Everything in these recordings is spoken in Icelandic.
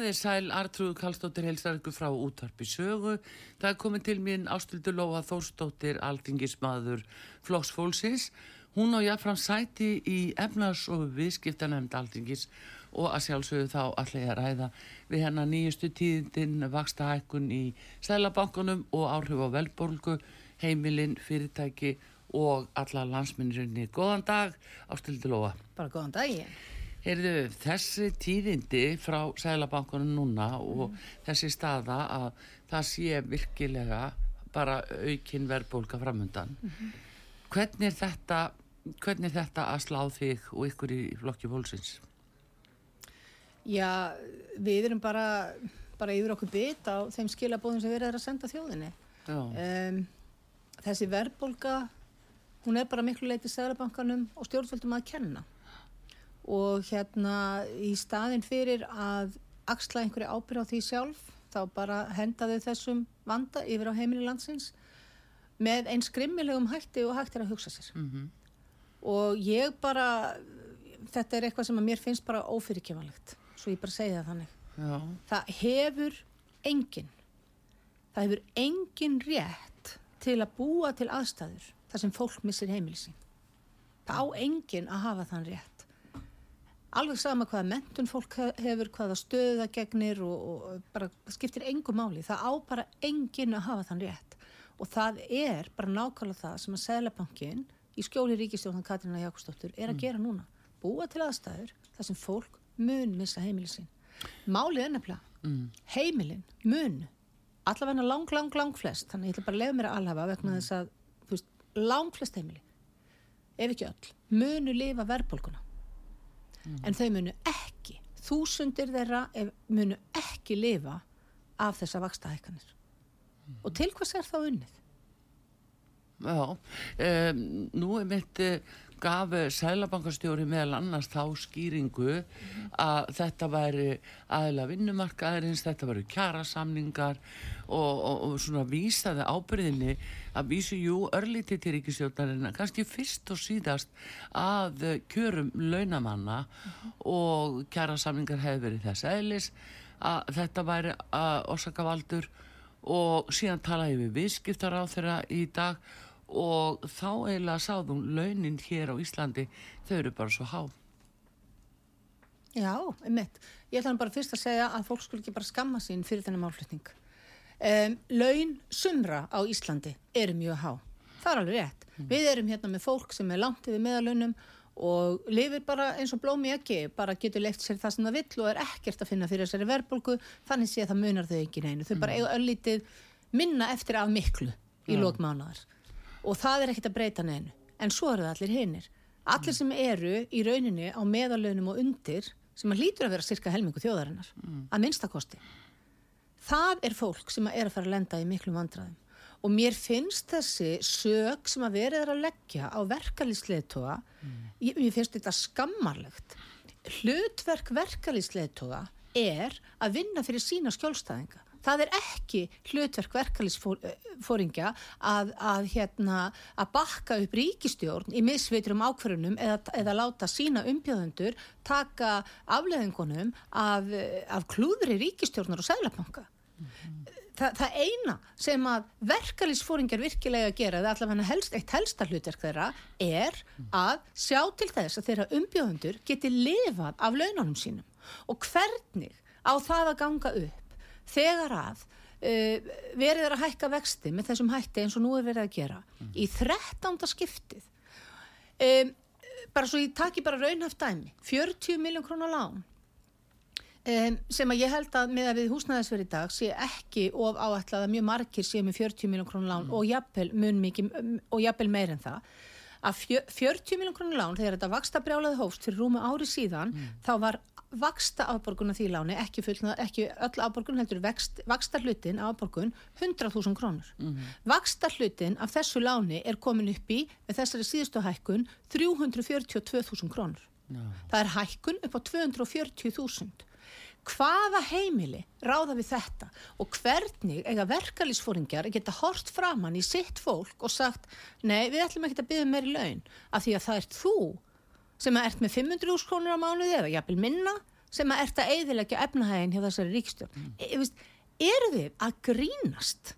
Komið þér sæl, Artrúð Kallstóttir helsar ykkur frá útvarpi sögu. Það er komið til mín Ástildur Lóa Þórstóttir, aldingismadur Flóksfólksins. Hún á jáfnfram sæti í efnars og viðskiptanemnd aldingis og að sjálfsögðu þá allir að ræða við hennar nýjustu tíðindinn, vaksta hækkun í sælabankunum og áhrif á velborgu, heimilinn, fyrirtæki og alla landsmyndirinni. Góðan dag, Ástildur Lóa. Bara góðan dag ég. Heyrðu, þessi tíðindi frá Sælabankunum núna og þessi staða að það sé virkilega bara aukin verðbólka framöndan. Hvernig er þetta, hvernig er þetta að slá þig og ykkur í flokki fólksins? Já, við erum bara, bara yfir okkur bit á þeim skilabóðum sem við erum að senda þjóðinni. Um, þessi verðbólga, hún er bara miklu leiti Sælabankanum og stjórnvöldum að kenna. Og hérna í staðin fyrir að axla einhverju ábyrð á því sjálf, þá bara hendaðu þessum vanda yfir á heimili landsins með einn skrimmilegum hætti og hættir að hugsa sér. mhm, og ég bara þetta er eitthvað sem að mér finnst bara ófyrirkjöfanlegt svo ég bara segi það þannig. Já, það hefur engin það hefur engin rétt til að búa til aðstæður þar sem fólk missir heimilsinn það á engin að hafa þann rétt alveg sama hvaða mentun fólk he- hefur, hvaða stöða gegnir og, og bara skiptir engu máli, það á bara engin að hafa þann rétt. Og það er bara nákvæmlega það sem að Sælabankin í skjóli ríkistjóðan Katrína Jakobsdóttur er að gera núna, búa til aðstæður þar sem fólk mun missa heimilin sín. Málið er nefnilega mm, heimilin, mun allavega lang, lang, lang flest. Þannig ég ætla bara að lefa mér að alhafa vegna þess að veist, lang flest heimili ef ekki öll, munu lifa verðbólkuna en þau munu ekki þúsundir þeirra munu ekki lifa af þessa vakstahækkanir og til hvers er þá unnið? já. Um, nú er mitt uh, gaf Sælabankastjóri meðal annars þá skýringu að þetta væri aðila vinnumarkaðarins, þetta væri kjarasamningar og, og, og svona vísaði ábyrðinni að vísu jú örlíti til ríkisjótarinn kannski fyrst og síðast að kjörum launamanna og kjarasamningar hefði verið þess eðlis að þetta væri orsakavaldur og síðan talaði við viðskiptar á þeirra í dag og þá eiginlega sáðum launin hér á Íslandi þau eru bara svo há Já, einmitt. Ég ætla bara fyrst að segja að fólk skul ekki bara skamma sín fyrir þennan málflutning. Um, laun sumra á Íslandi eru mjög há. Það er alveg rétt. Við erum hérna með fólk sem er langt yfir meðalunum og lifir bara eins og blómi ekki, bara getur leift sér það sem það vill og er ekkert að finna fyrir þessari verðbólgu, þannig sé að það munar þau ekki neinu. Þau bara eiga öllítið minna eftir af miklu í Já. lókmánaðar og það er ekkert að breyta neinu. En svo eru það allir hinnir. Allir sem eru í rauninni á meðalunum og undir, sem að hlýtur að vera cirka helmingu þjóðarinnar, að minnstakosti. Það er fólk sem er að fara að lenda í miklum vandræðum. Og mér finnst þessi sög sem að verið er að leggja á verkalýsleitoga, ég, mér finnst þetta skammarlegt. Hlutverk verkalýsleitoga er að vinna fyrir sína skjólstæðinga. Það er ekki hlutverk verkalýsfóringja að, að, hérna, að bakka upp ríkistjórn í misveiturum ákverðunum eða, eða láta sína umbjöðundur taka afleðingunum af, af klúðri ríkistjórnar og sælapanka. Þa, það eina sem að verkalýsfóringar virkilega gera, eða allavega helst, eitt helsta hlutverk þeirra, er að sjá til þess að þeirra umbjöðundur geti lifað af laununum sínum. Og hvernig á það að ganga upp þegar að uh, verið er að hækka vexti með þessum hætti eins og nú er verið að gera í 13. skiptið um, bara svo ég taki bara raunhaft dæmi 40 miljón krónar lán um, sem að ég held að með að við húsnæðisverð í dag sé ekki of áætlað að mjög margir sé með 40 miljón krónar lán og jafnvel mun mikið og jafnvel meir en það að fjö, 40 miljón krónar lán þegar þetta vaksta brjálaði hófst fyrir rúmu ári síðan þá var vaksta afborgun af því láni, ekki, fullna, ekki öll afborgun heldur vext, vaksta hlutin af afborgun 100.000 krónur mm -hmm. vaksta hlutin af þessu láni er komin upp í með þessari síðustu hækkun 342.000 krónur no. það er hækkun upp á 240.000 hvaða heimili ráða við þetta? Og hvernig eiga verkalýsfóringjar geta hort framann í sitt fólk og sagt nei við ætlum ekki að byggja meiri laun af því að það er þú sem ert með 500 krónur á mánuði eða jafnvel minna sem ert að eiðilegja efnahægin hjá þessari ríkstjórn mm. e, eru þið að grínast?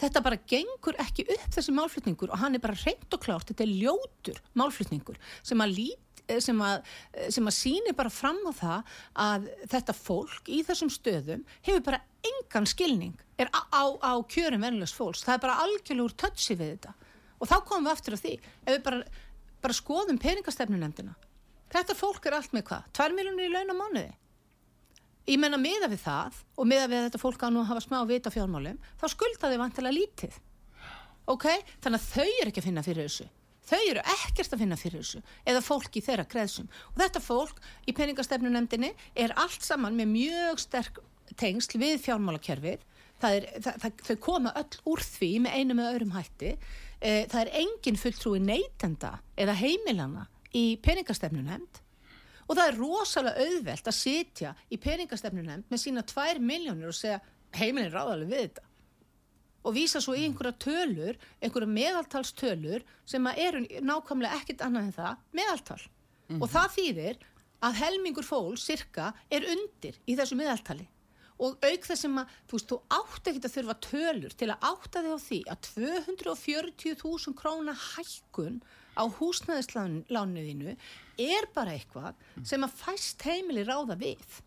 Þetta bara gengur ekki upp þessi málflutningur og hann er bara reynd og klárt þetta er ljótur málflutningur sem að lít e, sem að, e, sem að síni bara fram á það að þetta fólk í þessum stöðum hefur bara engan skilning er á, á, á kjörum vennilegs fólks, það er bara algjörlega úr tötsi við þetta. Og þá komum við aftur á því ef við bara bara skoðum peningastefnunemdina þetta fólk er allt með hvað? 2 miljónir í laun á mánuði? Ég menna miða við það og miða við þetta fólk að nú hafa smá vita fjármálum þá skulda þau vantilega lítið. Ok, þannig að þau eru ekki að finna fyrir þessu þau eru ekkert að finna fyrir þessu eða fólk í þeirra kreðsum. Og þetta fólk í peningastefnunemdini er allt saman með mjög sterk tengsl við fjármálakerfið. Er, þau koma öll úr því með einu með öðrum hætti. E, það er engin fulltrúi neytenda eða heimilana í peningastefnunemnd og það er rosalega auðvelt að sitja í peningastefnunemnd með sína tvær miljónir og segja heimilin ráðalega við þetta og vísa svo í einhverja tölur, einhverja meðaltalstölur sem eru nákvæmlega ekkit annað en það, meðaltal. Mm -hmm. Og það þýðir að helmingur fólk, cirka, er undir í þessu meðaltali og auk þessum að þú veist, þú átt ekki að þurfa tölur til að átta þig á því að 240.000 króna hækkun á húsnæðislánuðinu er bara eitthvað sem að fæst heimili ráða við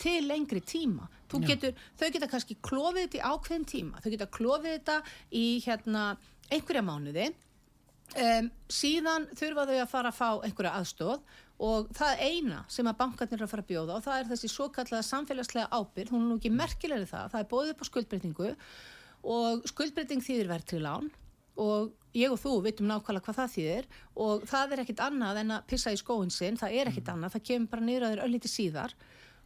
til lengri tíma. Getur, þau geta kannski klófið þetta í ákveðin tíma. Þau geta klófið þetta í hérna einhverja mánuði. Um, síðan þurfa þau að fara að fá einhverja aðstóð og það eina sem að bankarnir er að fara að bjóða og það er þessi svo kallaða samfélagslega ábyrg, hún er nú ekki merkilegri það, það er bóðið upp á skuldbreytingu og skuldbreyting þýðir verð til lán og ég og þú veitum nákvæmlega hvað það þýðir og það er ekkit annað en að pissa í skóin sinn, það er ekkit annað, það kemur bara nýra þér öllítið síðar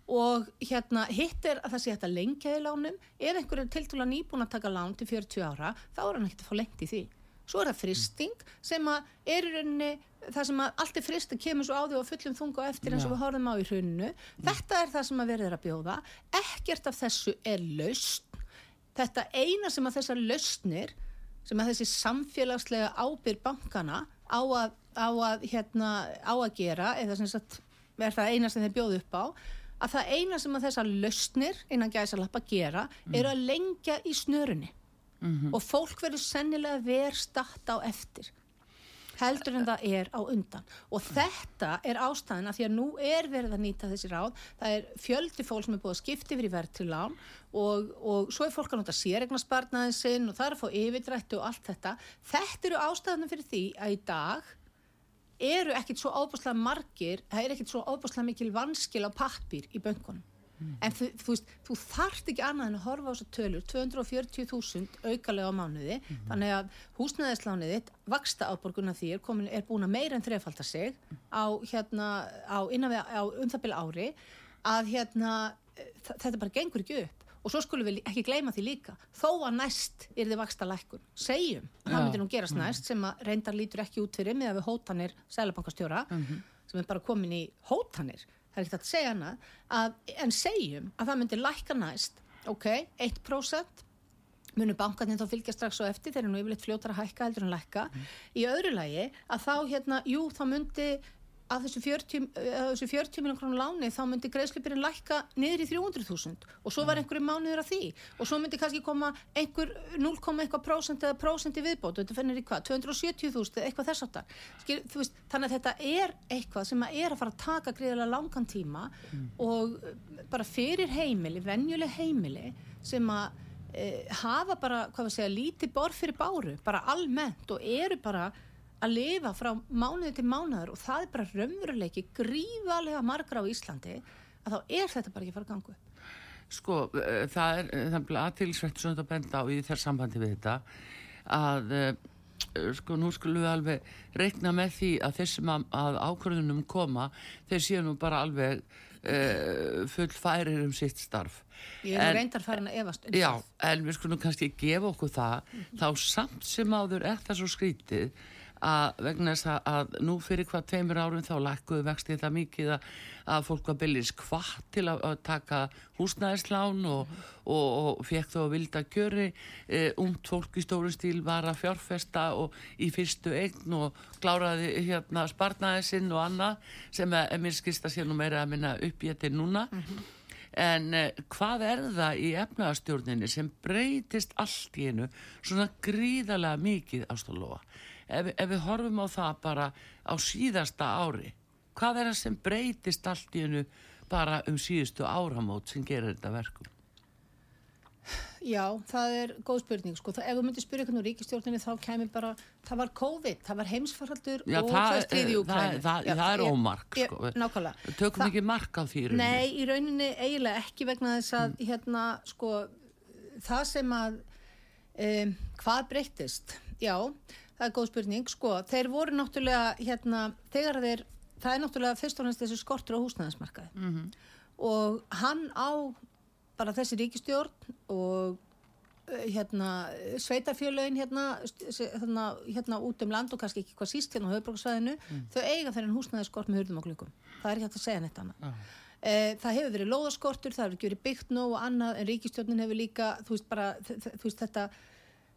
og hérna hitt er að það sé þetta lengja í lánum, ef einhverju tiltúla nýbúin að taka lán til 40 ára, þá er hann ekkit að fá lengt í því. Svo er það fristing sem að er í rauninni það sem að allt er frist að kemur svo á því og fullum þunga og eftir eins og við horfum á í hrunnu þetta er það sem að verður að bjóða. Ekkert af þessu er laust þetta eina sem að þessar lausnir sem að þessi samfélagslega ábyrg bankana á að, á að, hérna, á að gera eða sem sagt er það eina sem þeir bjóðu upp á að það eina sem að þessar lausnir innan gæsa lappa gera mm. er að lengja í snörunni mm -hmm. og fólk verður sennilega verð statt á eftir heldur en það er á undan og þetta er ástæðin að því að nú er verið að nýta þessi ráð það er fjöldi fólk sem er búið að skipta yfir í verð til lán og, og svo er fólk að nota sérregna spartnaðin sinn og það er að fá yfirdrættu og allt þetta þetta eru ástæðina fyrir því að í dag eru ekkit svo óbúslega margir það er ekkit svo óbúslega mikil vanskil á pappir í böngunum Mm. En þú, þú, veist, þú þarft ekki annað en að horfa á þessar tölur, 240.000 aukalega á mánuði, mm. þannig að húsnæðislániðitt, vaksta áborguna því er, komin, er búin að meira en þrefalda sig á, hérna, á, við, á um það byrja ári, að hérna, þetta bara gengur ekki upp. Og svo skulum við ekki gleyma því líka, þó að næst er þið vaksta lækkun. Segjum, ja. það myndir nú gerast mm. næst sem að reyndar lítur ekki út fyrir með að við hótanir sælabankastjóra, -hmm. sem er bara komin í hótanir það er ekkert að segja hana að, en segjum að það myndir lækka næst ok, 1% munur bankarnir þá fylgja strax og eftir þeir eru nú yfirleitt fljótar að hækka heldur en lækka mm. í öðru lagi að þá hérna, jú, þá myndi að þessu 40, þessu 40 miljón krónu láni þá myndi greiðslipirinn lækka niður í 300.000 og svo var einhverju mánuður af því. Og svo myndi kannski koma einhver 0,1% eða prosent í viðbót. Þetta fennir í hvað, 270.000 eða eitthvað þess aftar þannig að þetta er eitthvað sem að er að fara að taka greiðilega langan tíma mm. og bara fyrir heimili, venjuleg heimili sem að e, hafa bara, hvað við segja, lítið borð fyrir báru, bara almennt og eru bara að lifa frá mánuði til mánuður og það er bara raunveruleiki grífalega margra á Íslandi að þá er þetta bara ekki að fara að ganga upp. Sko, eh, það er þannig aðtilsvægt sem þetta benda á í þess sambandi við þetta að eh, sko nú skulum við alveg reikna með því að þessum að, að ákvörðunum koma þeir séu nú bara alveg uh, full færir um sitt starf Ég er reyndar farin að efast um Já, en við skulum kannski gefa okkur það mm -hmm. þá samt sem áður það svo skrítið að vegna þess að, að nú fyrir hvað tveimur árum þá lakkuðu vextið það mikið að, að fólk var byllis hvað til að, að taka húsnæðislán og, mm. og, og, og fekk þó að vilda kjöri e, umt fólk í stóru stíl var að fjárfesta og í fyrstu eign og kláraði hérna sparnaði sinn og annað sem er mér skist að sé nú meira að minna uppgétir núna mm -hmm. En eh, hvað er það í efnaðarstjórninni sem breytist allt í einu svona gríðarlega mikið ástoflóa? Ef, ef við horfum á það bara á síðasta ári hvað er það sem breytist allt í hennu bara um síðustu áramót sem gerir þetta verkum? Já, það er góð spurning sko. það, ef þú myndir spyrja hvernig ríkistjórnini þá kemur bara, það var COVID það var heimsfaraldur Já, og það, það, það, það Já, er ómark sko. Nákvæmlega Tökum ekki mark á því rauninni. Nei, í rauninni eiginlega ekki vegna þess að mm. hérna, sko, það sem að um, hvað breytist Já, það er góð spurning, sko, þeir voru náttúrulega, hérna, þegar þeir, það er náttúrulega fyrst og næst þessi skortur á húsnæðismarkaði mm -hmm. og hann á bara þessi ríkistjórn og eh, hérna sveitarfjölögin hérna, hérna, hérna út um land og kannski ekki hvað síst hérna á höfbruksvæðinu, mm. þau eiga þennan húsnæðiskort með hurðum og klukkum, það er ekki hægt að segja neitt annað. Ah. Eh, það hefur verið lóðaskortur, það hefur ekki verið byggt nóg og annað en ríkistjórnin hefur líka, þú veist bara, þú veist þetta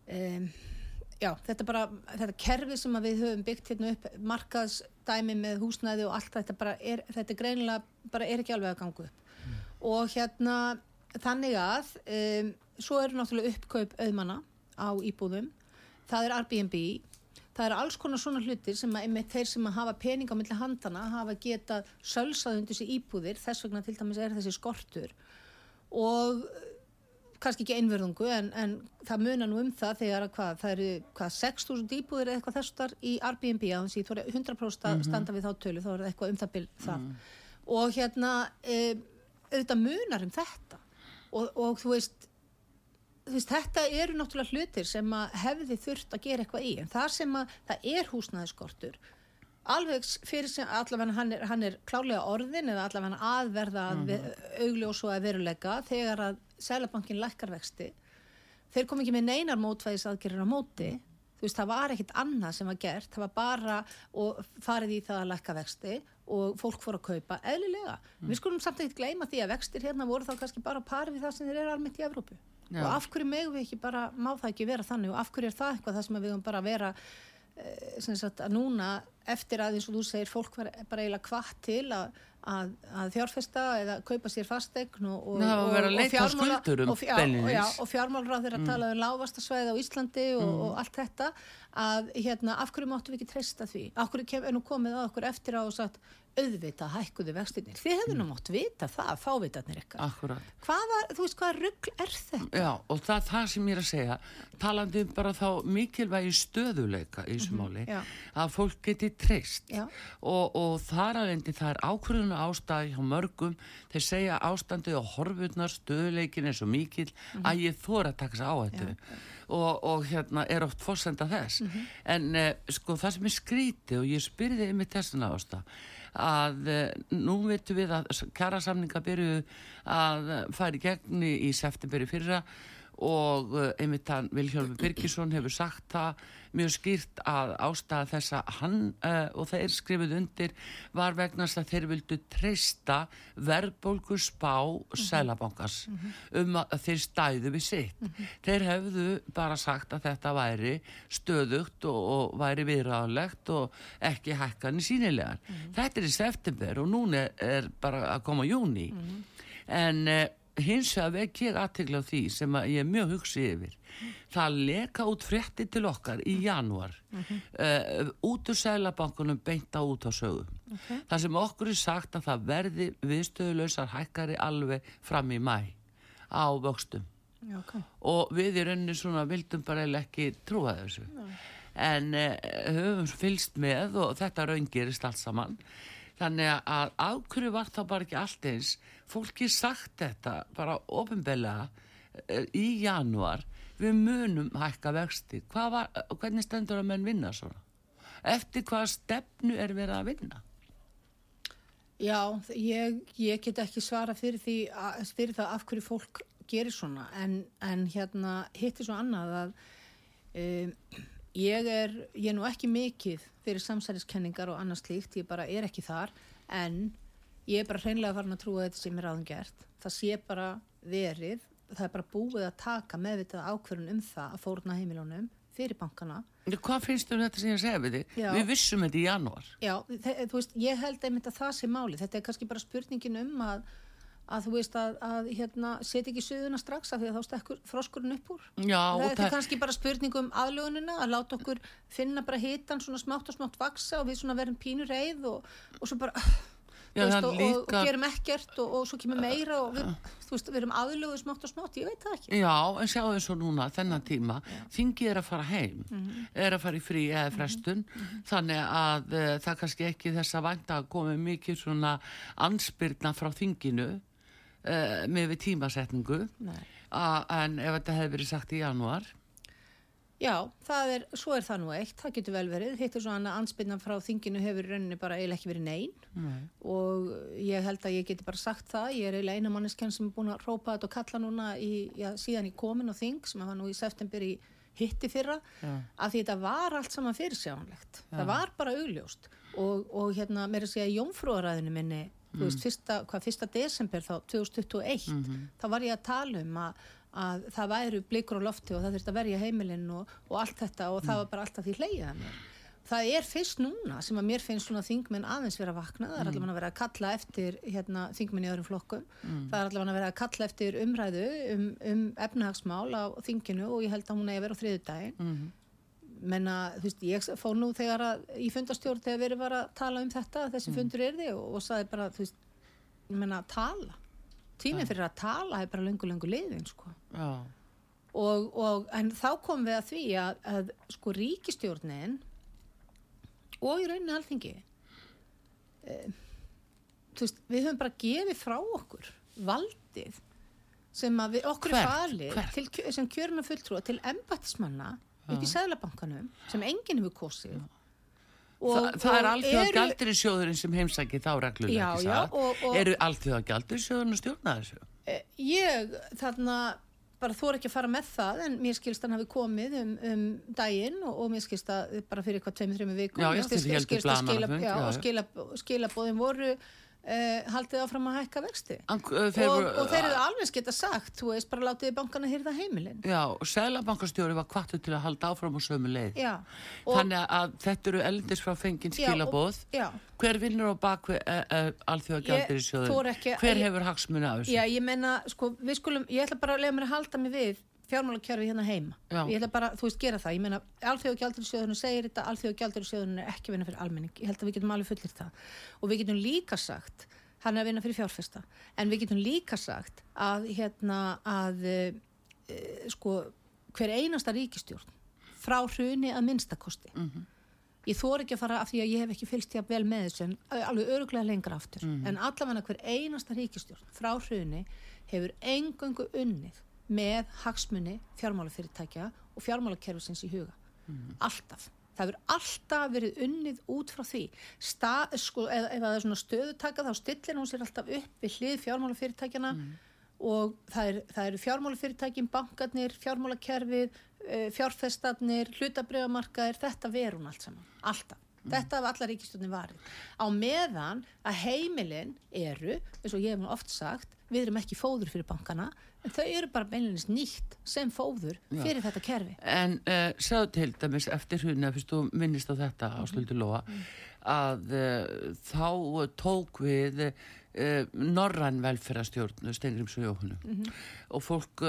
um, já, þetta bara, þetta kerfi sem við höfum byggt hérna upp, markaðsdæmi með húsnæði og allt þetta bara er, þetta greinilega bara er ekki alveg að ganga upp. Mm. og hérna þannig að um, svo eru náttúrulega uppkaup auðmanna á íbúðum. Það er Airbnb. Það er alls konar svona hlutir sem að með þeir sem að hafa pening á milli handana hafa getað sölsað undir þessi íbúðir. Þess vegna til dæmis er þessi skortur. Og kannski ekki einverðungu en, en það munar nú um það þegar að hvað, það eru hvað 6.000 íbúðir eða eitthvað þessar í Airbnb að þannig að þú eru 100% að mhm. standa við þá tölu þá er það eitthvað um það byrð það mm. og hérna e, auðvitað munar um þetta og, og þú, veist, þú veist þetta eru náttúrulega hlutir sem að hefði þurft að gera eitthvað í en það sem að það er húsnæðiskortur alveg fyrir sem allavega hann er, hann er klálega orðin eða allavega aðverða mm -hmm. augljós og að veruleika þegar að Sælabankin lækkar vexti þeir kom ekki með neinar mótvæðis aðgerðir á móti þú veist það var ekkit annað sem var gert það var bara og farið í það að lækka vexti og fólk fór að kaupa eðlilega, mm. við skulum samt ekkert gleyma því að vextir hérna voru þá kannski bara parið við það sem þeir eru almennt í Evrópu Já. og af hverju megum við ekki bara, má það ekki vera þannig og af hverju er það eitthvað það sem við höfum bara vera eh, sagt, að núna eftir að eins og þú segir fólk var bara eiginlega kvart til að að, að fjárfesta eða kaupa sér fastegn og, og, og, og fjármálráð þeirra mm. tala um lágvastasvæði á Íslandi mm. og allt þetta að hérna, af hverju máttu við ekki treysta því af hverju er nú komið að okkur eftir á og sagt auðvita hækkuðu vextinir þið hefðu nú mótt vita það, fávitarnir eitthvað hvað var, þú veist hvað ruggl er þetta? Já, og það, það sem ég er að segja talandi um bara þá mikilvægi stöðuleika í þessu mm -hmm, máli já. að fólk geti treyst. Og, og þar alveg það er ákvörðuna ástæði hjá mörgum. Þeir segja ástandi og horfurnar stöðuleikin er svo mikil mm -hmm. að ég þóra að taka þess á þetta. Og, og hérna er oft fórsenda þess. Mm -hmm. en eh, sko það sem er skríti og ég spyrði að eh, nú veitum við að kjærasamninga byrju að fara í gegni í septemberi fyrra og eh, einmitt hann Vilhjálfur Birgisson hefur sagt það mjög skýrt að ástæða þess að hann uh, og þeir skrifuð undir var vegnast að þeir vildu treysta verðbólgu spá mm -hmm. selabankars mm -hmm. um að þeir stæðu við sitt. Mm -hmm. Þeir hefðu bara sagt að þetta væri stöðugt og, og væri viðræðalegt og ekki hækkan í sínilegar. Mhm. Þetta er í september og núna er bara að koma júni mhm. en uh, hins vekk ég aðtegla á því sem að ég er mjög hugsið yfir. Það leka út frétti til okkar í januar mm -hmm. uh, út úr sælabankunum beinta út á sögu okay. það sem okkur er sagt að það verði viðstöðuleysar hækkari alveg fram í mæ á vöxtum. Okay. og við í rauninni svona vildum bara ekki trúa þessu. En uh, höfum fylst með og þetta raungirist allt saman. Þannig að ákveðu var þá bara ekki allt eins fólki sagt þetta bara ofinbeglega uh, í januar við munum hækka vexti. Var, hvernig stendur að menn vinna svona? Eftir hvaða stefnu er verið að vinna? Já, ég, ég get ekki svara fyrir, því, að, fyrir það af hverju fólk gerir svona. En, en hérna hittir svo annað að um, ég er, ég er nú ekki mikið fyrir samsæliskenningar og annars slíkt, ég bara er ekki þar. En ég er bara hreinlega farin að trúa þetta sem er áðan gert. Það sé bara verið, það er bara búið að taka meðvitað ákverðun um það að fórna heimilónum fyrir bankana. Hvað finnst þú um þetta sem ég segja við þig? Við vissum þetta í janúar. Já, þú veist, ég held einmitt að það sé máli. Þetta er kannski bara spurningin um að að þú veist að, að hérna, setja ekki suðuna strax af því að þá stekkur froskurinn upp úr Já, það er það... kannski bara spurningum aðlugunina að láta okkur finna bara hitan svona smátt og smátt vaksa og við svona verðum pínur reið og, og svo bara Já, veist, og, líka... og, og gerum ekkert og svo kemur meira og við, veist, við erum aðluguð smátt og smátt, ég veit það ekki. Já, en sjáu þess að núna, þennan tíma þingið er að fara heim mm -hmm. er að fara í frí eða frestun mm -hmm. þannig að uh, það kannski ekki þess að vanda að komi mikið svona ansbyrna frá þinginu uh, með við tímasetningu. En ef þetta hefði verið sagt í januar Já, er, svo er það nú eitt, það getur vel verið hittur svo að ansbyrna frá þinginu hefur rauninni bara eiginlega ekki verið neyn Nei. og ég held að ég geti bara sagt það ég er eiginlega eina manneskjann sem er búin að rópa þetta og kalla núna í, já, síðan í komin og þing sem var nú í september í hitti fyrra, já. að því þetta var allt saman fyrirsjánlegt, það var bara augljóst og, og hérna mér er að segja jómfrúaræðinu minni þú veist, mm. fyrsta, hvað fyrsta desember þá, 2021, mm -hmm. þá var ég að tala um að, að það væru blikur á lofti og það þurfti að verja heimilinn og, og allt þetta og mm. það var bara alltaf því hleyjaða mér. Það er fyrst núna sem að mér finnst svona þingminn aðeins vera vakna, það er mm. allavega að vera að kalla eftir hérna, þingminn í öðrum flokkum, mm. það er allavega að vera að kalla eftir umræðu um, um efnahagsmál á þinginu og ég held að hún eigi að vera á þriðu daginn -hmm menna, þú veist, ég fór nú þegar að í fundastjórn þegar verið var að tala um þetta þessi mm. fundur er þið og, og saði bara þú veist, ég menna, tala tímið fyrir að tala er bara lengur liðin, sko. Og, og, en þá kom við að því að, að sko ríkistjórnin og í rauninni alþingi e, veist, við höfum bara gefið frá okkur valdið sem að við, okkur er falið til, sem kjörna fulltrúa til embatismanna upp í Sæðlabankanum sem enginn hefur kosið og, Þa, það er allþjóða gældurisjóðurinn sem heimsækir þá reglulega ekki satt? eru allþjóða gældurisjóðurinn að stjórna þessu? Eh, ég þarna bara þór ekki að fara með það en mér skilst hann hafi komið um, um daginn og, og mér skilst að bara fyrir eitthvað tveimur, þreimur vikum. Já, já, skilst að skilabóðin voru Uh, haldið áfram að hækka vexti. An, uh, þeir, og, og þeir eru alveg geta sagt þú veist bara látiði bankana hýrða heimilin. Já, og Sælabankastjóri var kvartu til að halda áfram á sömu leið. Já, þannig að þetta eru eldis frá fengin skilabóð já, hver vinnur á bakvið uh, eh, eh, alþjóða gældir í sjóðun hver hefur hagsmunni af þessu? Já, ég menna, sko, við skulum ég ætla bara að lega mér að halda mig við fjármálakjörfi hérna heima Já. ég ætla bara, þú veist, gera það ég meina, alþjóðgjaldurinsjóðunum segir þetta alþjóðgjaldurinsjóðunum er ekki vinna fyrir almenning ég held að við getum alveg fullir það og við getum líka sagt, hann er að vinna fyrir fjárfesta en við getum líka sagt að hérna að e, sko, hver einasta ríkistjórn frá hruni að minnstakosti mm -hmm. ég þór ekki að fara af því að ég hef ekki fylst hjá vel með þessu en alveg öruglega lengra aftur mm -hmm. en allavega hver einasta ríkistjórn frá hruni hefur engöngu unnið með hagsmunni fjármálafyrirtækja og fjármálakerfisins í huga. Mm. Alltaf. Það verður alltaf verið unnið út frá því. Sta, sko, ef, ef það er svona stöðutaka þá stillir hún sér alltaf upp við hlið fjármálafyrirtækjana mm. og það eru er fjármálafyrirtækin, bankarnir, fjármálakerfið, fjárfestarnir, hlutabriðamarkaðir, þetta verður hún allt saman. Alltaf. Mm. Þetta af allar ríkistöndin varið. Á meðan að heimilin eru, eins og ég hef oft sagt, við erum ekki fóður fyrir bankana, þau eru bara beinleginist nýtt sem fóður fyrir Já. þetta kerfi. En uh, eh, sá til dæmis eftir hruna, fyrst þú minnist á þetta á Slöldu Lóa, mm. að uh, þá tók við uh, norrann velferðarstjórn Stengrims og Jóhannu mm -hmm. og fólk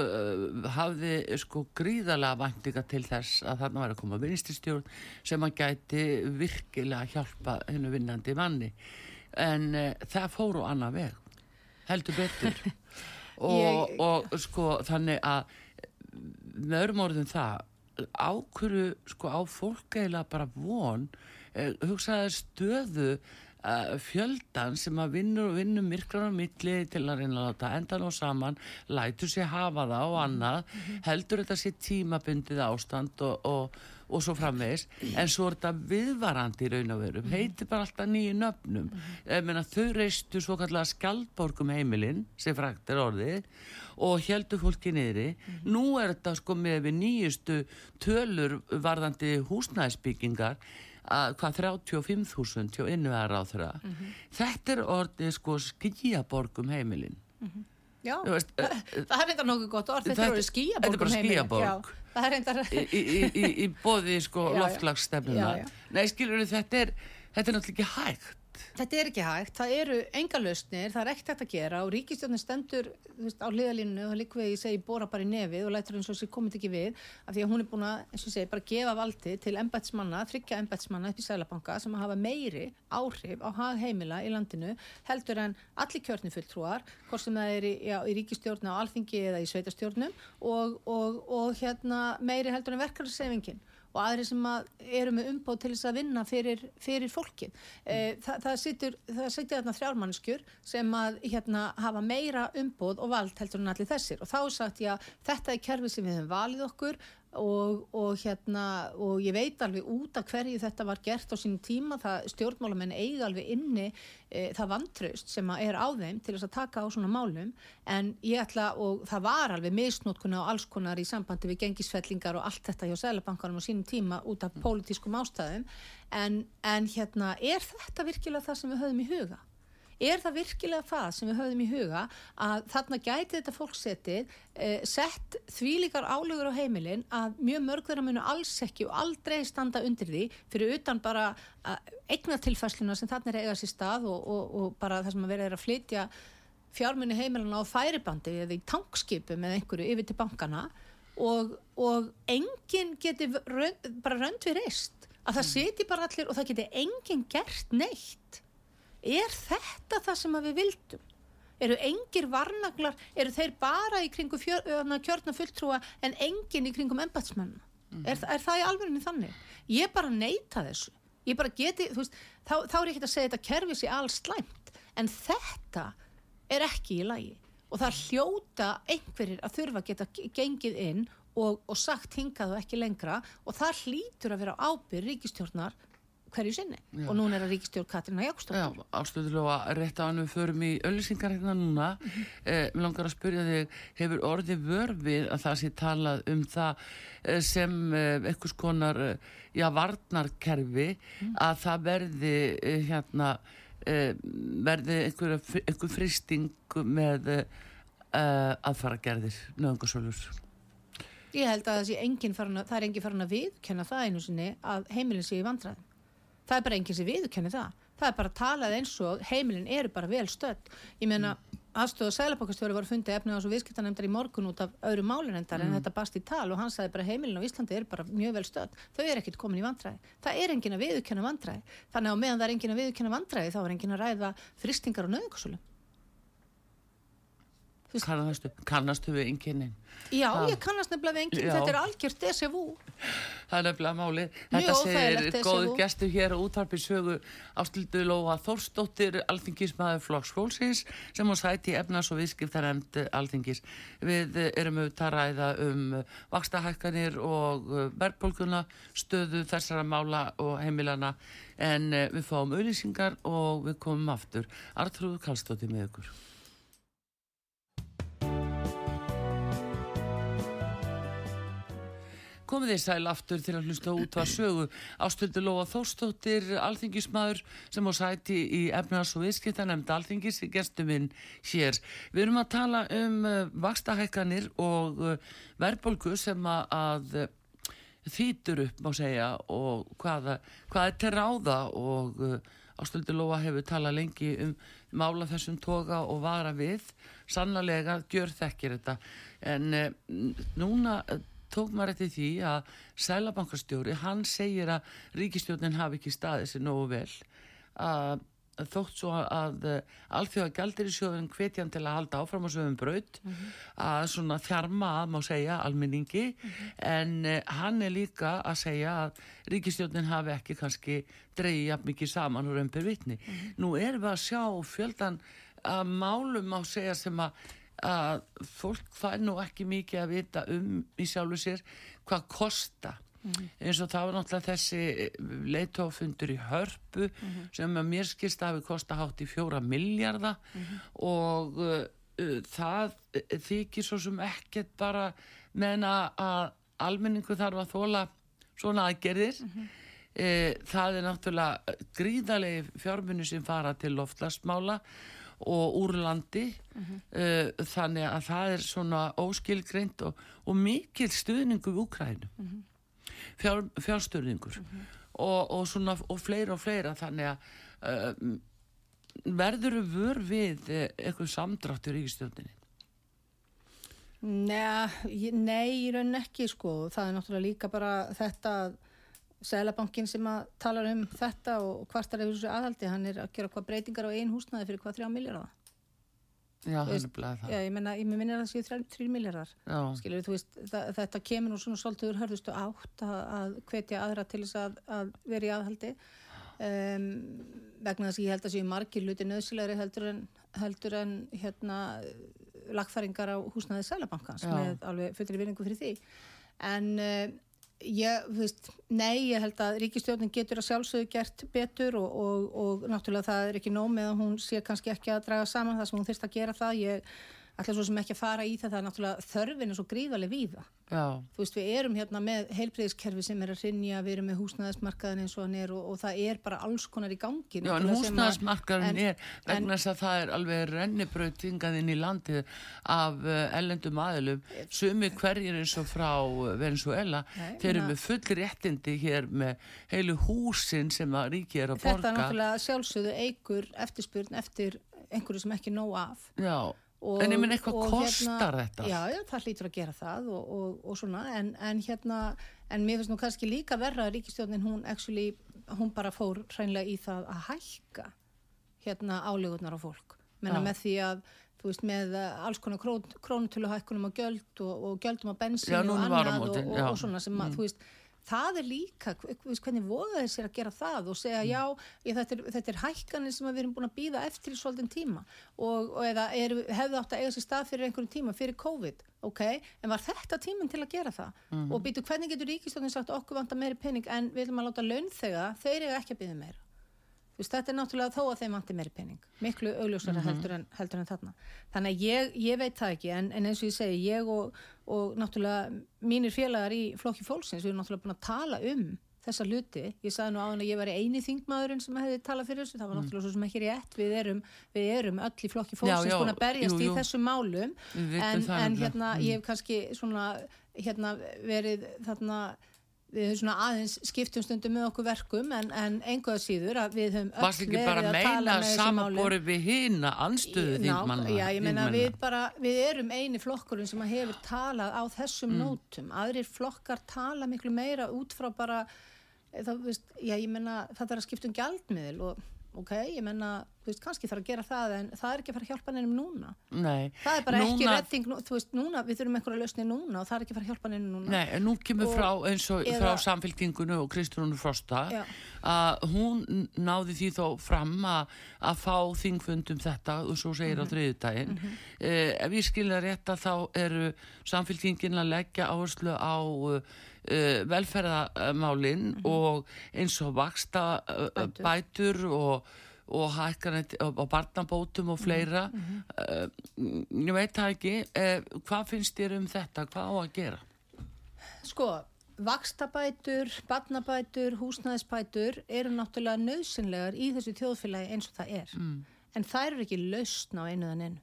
hafði sko gríðalega vandinga til þess að þarna var að koma vinstistjórn sem að gæti virkilega hjálpa hennu vinnandi manni en það fóru annað veg heldur betur og, og sko þannig að með öðrum orðum það ákvöru sko á fólk eiginlega bara von eh, hugsaði stöðu uh, fjöldan sem að vinnur og vinnur myrkrar á milli til að reyna að láta endan og saman lætur sér hafa það og annað heldur þetta sér tímabundið ástand og, og, og svo framvegis. En svo er þetta viðvarandi í raun og veru. Heitir bara alltaf nýju nöfnum. Meina þau reistu svo kallega skjaldborgum heimilinn sem frækt er orðið og heldur fólki niðri. Nú er þetta sko með við nýjustu tölur varðandi húsnæðsbyggingar að hvað 35.000 hjá innuæðar á þeirra þetta er orðið sko skíaborgum heimilinn Já, Þú veist, það, er reyndar nokkuð gott orð, þetta er orðið skíaborg þetta er bara skýjaborg. Það er reyndar, í, í, í, í bóði sko loftlagsstefnuna nei skilur þetta er þetta er náttúrulega ekki hægt þetta er ekki hægt, það eru enga lausnir, það er ekkert hægt að gera og ríkistjórnin stendur veist, á hliðalínu og við ég segi bóra bara í nefið og lætur eins og sér komið ekki við af því að hún er búin að, eins og segi, bara gefa valdi til embætsmanna, þryggja embætsmanna upp í Sælabanka sem hafa meiri áhrif á heimila í landinu heldur en allir kjörni fulltrúar hvort sem það er í, já, í ríkistjórn á alþingi eða í sveitastjórnum og, og, og hérna meiri heldur en verkefnisefingin og aðri sem að eru með umbóð til þess að vinna fyrir, fyrir fólkið. E, það, það situr, það situr þarna þrjármannskjur sem að hérna hafa meira umbóð og vald heldur en allir þessir og þá sagt ég að þetta er kerfið sem við höfum valið okkur og, og hérna og ég veit alveg út af hverju þetta var gert á sínum tíma, það stjórnmálamenn eiga alveg inni e, það vantraust sem er á þeim til þess að taka á svona málum. En ég ætla og það var alveg misnótkuna og alls konar í sambandi við gengisfellingar og allt þetta hjá Sælabankanum á sínum tíma út af pólitískum ástæðum. En, en hérna er þetta virkilega það sem við höfum í huga? Er það virkilega það sem við höfum í huga að þarna gæti þetta fólk setið eh, sett þvílíkar álögur á heimilin að mjög mörg þeirra munu alls ekki og aldrei standa undir því fyrir utan bara eignatilfæsluna sem þarna er að eiga sér stað og, og, og bara það sem að vera er að flytja fjármunni heimilina á færibandi eða í tankskipum eða einhverju yfir til bankana og, og enginn geti rönd, bara rönd við reist. Að það seti bara allir og það geti enginn gert neitt er þetta það sem við vildum? Eru engir varnaglar eru þeir bara í kringum fjör, öðna, kjörna fulltrúa en enginn í kringum embatsmann er, er það í alvegni þannig? Ég bara neita þessu. Ég bara geti, þú veist, þá, þá er ég ekki að segja þetta kerfi sér alls slæmt en þetta er ekki í lagi. Og það hljóta einhverjir að þurfa að geta gengið inn og, og sagt hingað og ekki lengra og það hlýtur að vera ábyrð ríkistjórnar hverju sinni. Já. og núna er að ríkistjórn Katrína Jákstóttir Já, ástöðulega rétt á hann við förum í öllisingar hérna núna. Eh, mér langar að spyrja þig hefur orðið vörfið að það sé talað um það eh, sem eh, einhvers konar eh, já, varnarkerfi að það verði eh, hérna eh, verði einhver, einhver fristing með aðfaragerðir nöðungarsölur Ég held að það sé engin að, það er engin farin að viðkenna það einu sinni að heimilin sé í vandræðum. Það er bara engin sem viðkenni það. Það er bara að talað eins og heimilin eru bara vel stödd. Ég meina, aðstöðu og sælapokastjóri var fundið efnið á svo viðskiptanemndar í morgun út af öðru málinendar en þetta bast í tal og hann sagði bara heimilin á Íslandi eru bara mjög vel stödd. Þau eru ekkit komin í vandræði. Það er engin að viðkenna vandræði. Þannig að meðan það er engin að viðkenna vandræði þá er engin að ræða fristingar og nöðingarsölum. Kannastu, kannastu við einkennin Já, Ha. ég kannast nefnilega við Já. þetta er algjört vu. Það er nefnilega máli. Mjög Þetta segir góðu gestur hér á útvarpi sögu Ástildu Lóa Þórsdóttir, alþingismæður Flokks Fólksins sem á sæti efnas og viðskiptaremd alþingis. Við erum auðvitað að ræða um vaxtahækkanir og verðbólguna, stöðu þessara mála og heimilana en eh, við fáum auðlýsingar og við komum aftur. Artrúður Kallstóttir með ykkur. Komið þið sæl aftur til að hlusta út að sögu Ástöld Lóa Þórstóttir, alþingismadur sem á sæti í efnars og viðskipta nefnd alþingis gestuminn hér. Við erum að tala um uh, vakstahækkanir og uh, verðbólgu sem að, uh, þýtur upp má segja og hvað, hvað er til ráða og uh, Ástöld Lóa hefur talað lengi um mála þessum toga og vara við. Sannlega gjör þekkir þetta en núna tók maður eftir því að sælabankastjóri, hann segir að ríkistjórnin hafi ekki staðið sér nógu vel að þótt svo að uh, alþjóða gældir í sjóðun hvetjan til að halda áfram á sögum braut mm -hmm. að svona þjarma að má segja almenningi mm -hmm. en uh, hann er líka að segja að ríkistjónin hafi ekki kannski dreyið jafn mikið saman og römpir vitni. Mm -hmm. Nú erum við að sjá fjöldan að málum á segja sem að að fólk fær nú ekki mikið að vita um í sjálfu sér hvað kosta mm. eins og það var náttúrulega þessi eh, leittófundur í hörpu mm -hmm. sem að mér skilst að hafi kosta hátt í fjóra miljardar -hmm. og uh, það þykir svo sem ekkert bara meðan að almenningu þarf að þóla svona aðgerðir -hmm. uh, það er náttúrulega gríðarlegi fjármunni sem fara til loftlastmála og úr landi mm -hmm. uh, þannig að það er svona óskilgreint og, og mikil stuðningu í Úkrænum mm -hmm fjár, fjárstörningur mm -hmm. og, og, svona, og fleira og fleira þannig að uh, verður vör við eh, eitthvað samdráttur í stjórninni? Nei, nei, í raunin ekki sko, það er náttúrulega líka bara þetta Sælabankin sem að tala um þetta og hvartar yfir þessu aðhaldi, hann er að gera hvað breytingar á einn húsnaði fyrir hvað þrjá miljardar Já, það er bleið það. Já, ég menna, ég minnir að það séu 3 miljardar. Skilur, þú veist, þetta kemur nú svona svolítið úr hörðustu átt að, að hvetja aðra til þess að, að vera í aðhaldi. Um, vegna þess að ég held að séu margir luti nöðsilegri heldur en, heldur en hérna, lagfæringar á húsnaðið Sælabankans með alveg fullri vinningu fyrir því. En... Uh, Ég, veist, nei, ég held að ríkistjórnin getur að sjálfsögðu gert betur og, og, og náttúrulega það er ekki nóg með að hún sé kannski ekki að draga saman það sem hún þurft að gera það. Ég ætla svo sem ekki að fara í er náttúrulega þörfin er svo gríðarlega víða. Já. Þú veist, við erum hérna með heilbreyðiskerfi sem er að rinja, við erum með húsnæðismarkaðin eins og hann er og, og það er bara alls konar í gangi. Já, en húsnæðismarkaðin er, vegna þess að það er alveg rennibrautingað inn í landið af ellendum aðilum, sumi hverjir eins og frá Venezuela, Nei, þeir eru með full réttindi hér með heilu húsin sem að ríki er að borga. Þetta er náttúrulega sjálfsögðu eigur eftirspurn eftir einhverju sem ekki nóg af. Já. Og, en ég minn eitthvað kostar hérna, þetta? Já, já, það hlýtur að gera það og, og, og svona, en, en hérna en mér finnst nú kannski líka verra að ríkistjónin hún, actually, hún bara fór hreinlega í það að hækka hérna álegurnar á fólk. Menna með því að, þú veist, með alls konar krón, krónutöluhækkunum á göld og göldum á bensínu og annað og svona sem að, mm. þú veist það er líka, hvernig voða þeir sér að gera það og segja mm. já, ég, þetta, er, þetta er hækkanir sem við erum búin að býða eftir í svolítinn tíma og, og eða er, hefðu átt að eiga sér stað fyrir einhverjum tíma, fyrir COVID ok, en var þetta tíminn til að gera það mm. og býtu hvernig getur ríkistofnin sagt okkur vanta meiri pening en við viljum að láta laun þega, þeir eru ekki að býða meira Veist, þetta er náttúrulega þó að þeim vantir meiri pening miklu augljósara mm -hmm. heldur, en, heldur en þarna þannig að ég, ég veit það ekki en, en eins og ég segi, ég og, og náttúrulega mínir félagar í flokki fólksins við erum náttúrulega búin að tala um þessa hluti, ég sagði nú á hann að ég var eini þingmaðurinn sem hefði talað fyrir þessu, það var mm. náttúrulega svo sem ekki rétt, við erum, við erum öll í flokki fólksins já, já, búin að berjast jú, jú. í þessum málum en, en hérna mm. ég hef kannski svona hérna verið þarna við höfum svona aðeins skiptum stundum með okkur verkum en, en einhverja síður að við höfum öll verið að tala með þessi máli Varst ekki bara meina samanbori við hýna anstöðu þingmanna? Já, ég meina við bara, við erum eini flokkurinn sem hefur talað á þessum mm. nótum, aðrir flokkar tala miklu meira út frá bara, það, veist, já ég meina það er að skiptum gjaldmiðil og ok, ég menna, þú veist, kannski þarf að gera það en það er ekki að fara að hjálpa nefnum núna. Nei, það er bara núna, ekki redding þú veist, núna, við þurfum einhverja lausni núna og það er ekki að fara að hjálpa nefnum núna. Nei, nú kemur og, frá eins og eða, frá samfélkingunum og Kristrúnu Frosta að hún náði því þó fram að, að fá þingfundum þetta og svo segir mm -hmm. á þriðutægin mm -hmm. eh, ef ég skilja rétt að þá eru samfélkingin að leggja áherslu á uh, velferðamálinn mm -hmm. og eins og vaksta uh, bætur og og hækkanett á barnabótum og fleira mm -hmm. uh, ég veit það ekki uh, hvað finnst þér um þetta, hvað á að gera? Sko vakstabætur, barnabætur húsnæðisbætur eru náttúrulega nöðsynlegar í þessu þjóðfélagi eins og það er mm. en það eru ekki lausn á einuðan einu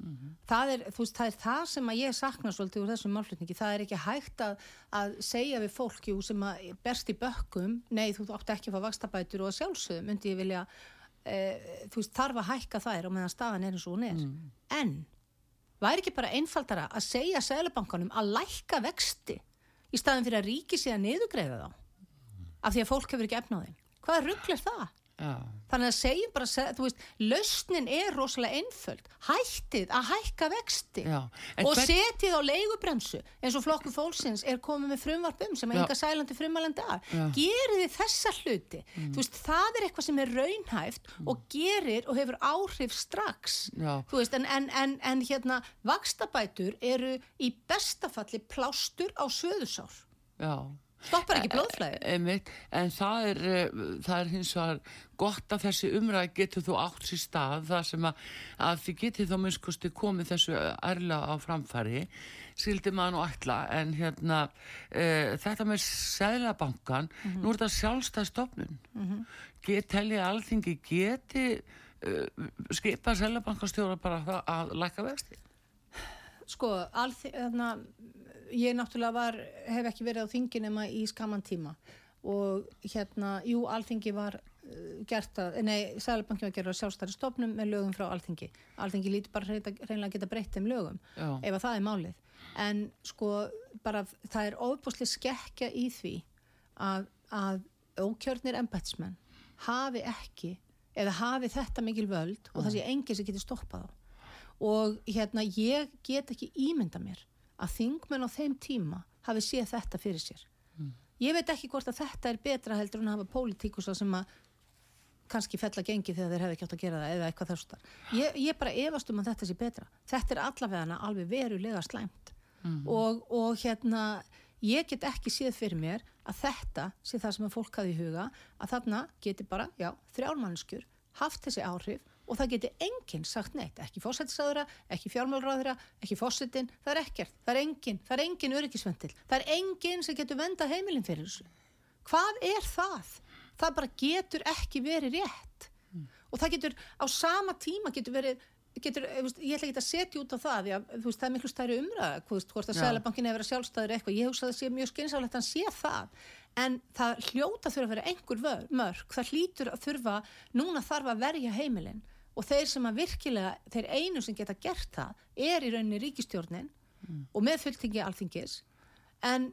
Mm -hmm. það, er, veist, það er það sem að ég sakna svolítið úr þessum málflutningi, það er ekki hægt að, að segja við fólki sem berst í bökkum, nei þú átti ekki að fá vakstabætur og sjálfsögum myndi ég vilja e, þú veist þarf að hækka þær og meðan staðan er eins og hún er mm. en væri ekki bara einfaldara að segja Sælubankanum að lækka vexti í staðin fyrir að ríki sig að niðugreiða þá af því að fólk hefur ekki efnaði hvað rugglir það? Já. Þannig að segjum bara, þú veist, lausnin er rosalega einföld. Hættið að hækka vexti og hvern- setið á leigubremsu eins og flokkur fólksins er komið með frumvarp um sem enga sælandi. Já. Mm. Gerið þið þessa hluti. Þú veist, það er eitthvað sem er raunhæft og gerir og hefur áhrif strax. Já. Þú veist, en, en, en, en hérna, vakstabætur eru í bestafalli plástur á söðusár. Já. Stoppar ekki blóðflæði. Einmitt, en það er, eh, það er hins vegar gott að þessi umræð getur þú átt sér stað þar sem að, að þið getið þá minnskosti komið þessu ærlega á framfæri skildi maður nú ætla. En hérna e, þetta með Sælabankan, nú er þetta sjálfstæð stofnun. Mm -hmm. Að alþingi geti e, skipa Sælabankastjóra bara að lækka vexti Sko, alþi, þarna, ég náttúrulega var, hef ekki verið á þingi nema í skaman tíma og hérna, jú, alþingi var uh, gert að, nei, Sælabanki var gerað sjálfstæri stofnum með lögum frá alþingi. Alþingi líti bara hreinlega geta breytt þeim lögum Já. ef að það er málið. En sko, bara það er ofbúslega skekkja í því að, að ókjörnir embætsmenn hafi ekki eða hafi þetta mikil völd og það sé enginn sem getur stoppað þá og hérna ég get ekki ímynda mér að þingmenn á þeim tíma hafi séð þetta fyrir sér. Ég veit ekki hvort að þetta er betra heldur en að hafa pólitíkusa sem að kannski fell að gengi þegar þeir hefði ekki átt að gera það eða eitthvað þess að ég, ég bara efast um að þetta sé betra. Þetta er allavega alveg verulega slæmt. Og, og hérna ég get ekki séð fyrir mér að þetta sé það sem að fólk hafi í huga að þarna geti bara, já, þrjálmannskjur haft þessi áhrif og það geti enginn sagt neitt, ekki fósættisáðura, ekki fjármálráðura, ekki fósættin, það er ekkert, það er enginn, það er enginn öryggisventil, það er enginn sem getur venda heimilin fyrir þessu. Hvað er það? Það bara getur ekki verið rétt. Og það getur á sama tíma getur verið Getur, ég, veist, ég ætla ekki að setja út á það að veist, það er miklu stærri umræða hvort að. Sælabankin hefur verið sjálfstæður eitthvað. Ég hugsa að það sé mjög skynsálegt að hann sé það en það hljóta þurfa að vera einhver mörg, það hlýtur að þurfa núna þarf að verja heimilin. Og þeir sem að virkilega, þeir einu sem geta gert það er í rauninni ríkistjórnin og með fulltingi alþingis. En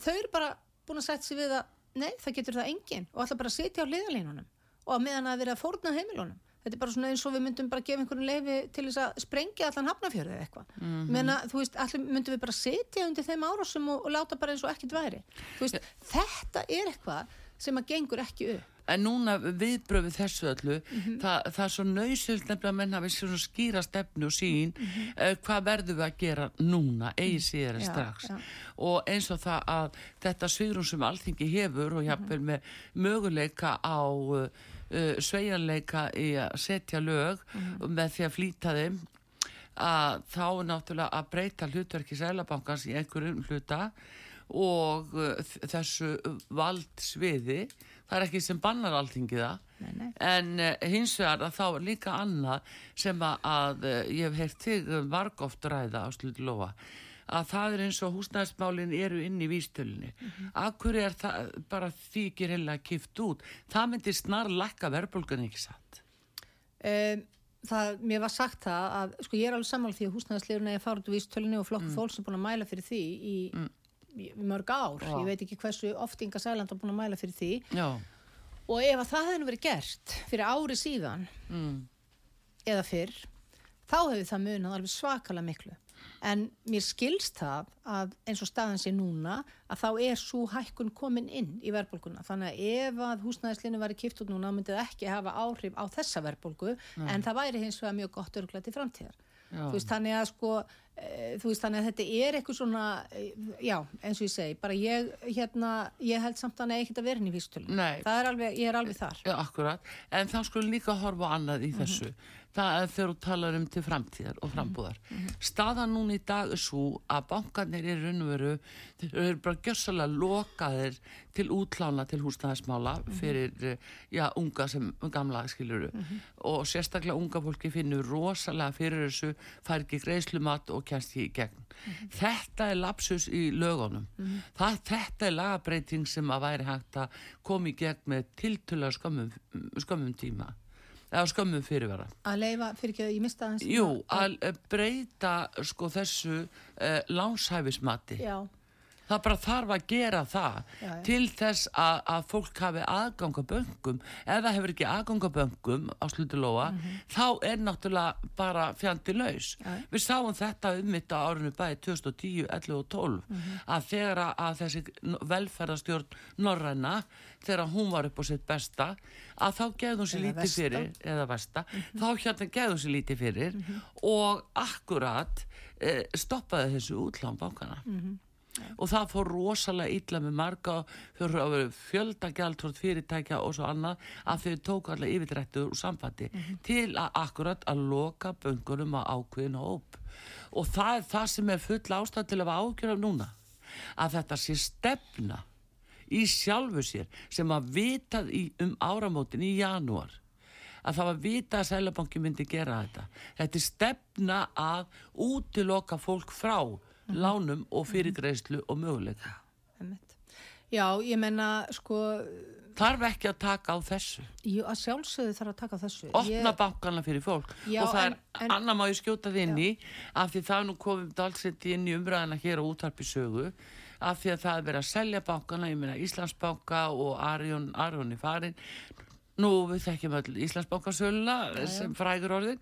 þau eru bara búin að setja sig við að nei, það getur það enginn og ætla bara að sitja á liðalínunum og að meðan að vera að fórna heimilunum þetta er bara svona eins og við myndum bara gefa einhvern leifi til þess að sprengja allan hafnafjörðu eða eitthvað. Mm -hmm. menna, þú veist, allir myndum við bara sitja undir þeim árásum og, og láta bara eins og ekkert væri? Veist, þetta er eitthvað sem að gengur ekki upp. En núna viðbröfið þessu öllu, það, það er svo nöysild nefnilega að menn hafi svona skýra stefnu og sín, mm hvað verðum við að gera núna, eigi síðar en Já, strax. já. Og eins og það að þetta svigrum sem alþingi hefur og jafnvel með möguleika á uh, uh, sveigjanleika í að setja lög með því að flýta þeim, að þá er náttúrulega að breyta hlutverki Sælabankans í einhverjum hluta og þ- þessu valdsviði. Það er ekki sem bannar nei. en uh, hins vegar að þá er líka annað sem að, að ég hef heyrt þig vargóft ræða á sluti lofa að það er eins og húsnæðismálin eru inn í vístölunni mm -hmm. Akkur er það bara ekki reyna kift út það myndi snar lakka verðbólgan ekki satt um, það, mér var sagt það að sko ég er alveg sammála því að húsnæðisleiruna er farið úr vístölunni og flokk mm. fólks er búin að mæla fyrir því í, í, í mörg ár Já. ég veit ekki hversu oft Inga Sæland er búin að mæla fyrir því Já, og ef að það hefði verið gert fyrir ári síðan mm. eða fyrr þá hefði það munað alveg svakalega miklu en mér skilst það að eins og staðan sé núna að þá er svo hækkun komin inn í verðbólguna. Þannig að ef að húsnæðislinu væri kipt út núna myndi það ekki hafa áhrif á þessa verðbólgu en það væri hins vegar mjög gott örgulega til framtíðar. Veist þannig að sko e, þú veist þannig að þetta er eitthvað svona e, já eins og ég segi bara ég hérna ég held samt að eigi ekkert að vera inn í er alveg, ég er alveg þar. Já, akkurat, en þá skulum líka horfa annað í þessu. Það er þegar þú talar um til framtíðar og frambúðar. Staðan núna í dag er svo að bankarnir í raun og veru, þeir eru bara gjössalega lokaðir til útlána til húsnæðismála fyrir, eh, já, unga sem gamla skiluru. Og sérstaklega unga fólki finnur rosalega fyrir þessu, fær ekki greiðslumat og kennst því í gegn. Þetta er lapsus í lögunum. Það, þetta er lagabreiting sem að væri hægt að koma í gegn með tiltölu skömmum, skömmum tíma eða skömmum fyrirvara. að leifa fyrir ekki að ég mista hans Jú, að eh, breyta sko þessu uh, lánshæfismati. Já, Það bara þarf að gera það Já, já. til þess að, að fólk hafi aðgang að böngum. Það hefur ekki aðgang að böngum á slutulóa, þá er náttúrulega bara fjandi laus. Mhm. Já. Við sáum þetta um mitt á árinu bæði 2010, 11 og 12 Mhm. að þegar að- þessi velferðarstjórn Norræna, þegar hún var upp á sitt besta, að þá hún sér Eða lítið versta. fyrir, eða versta, Mhm. þá hérna hún sér lítið fyrir og akkurat eh, stoppaði þessu útlán bankana. Og það fór rosalega illa með marga fyrir fjöldagjaldfórt fyrirtækja og svo annað að þau tók allar yfirdrættur úr sambandi til að akkurat að loka böngunum á ákveðin hóp. Og það er það sem er full ástæð til að hafa ágjörðum núna. Að þetta sé stefna í sjálfu sér sem að vitað í, um áramótin í janúar að það var vita að Sælabanki myndi gera þetta. Þetta er stefna að útiloka fólk frá lánum og fyrirgreislu og möguleika. Já, ég menna, sko, Þarf ekki að taka á þessu. jú, að sjálfsögðu þarf að taka á þessu. Opna Ég- bankana fyrir fólk. Já, og það en- er, en- annað má ég skjóta þið inn í, af því það nú komið dalsett inn í umræðina hér á útarpi sögu, af því að það er verið að selja bankana, ég meina Íslandsbanka og Arjón, Arjón í farin, Nú við þekkjum öll Íslandsbankasöluna sem frægur orðin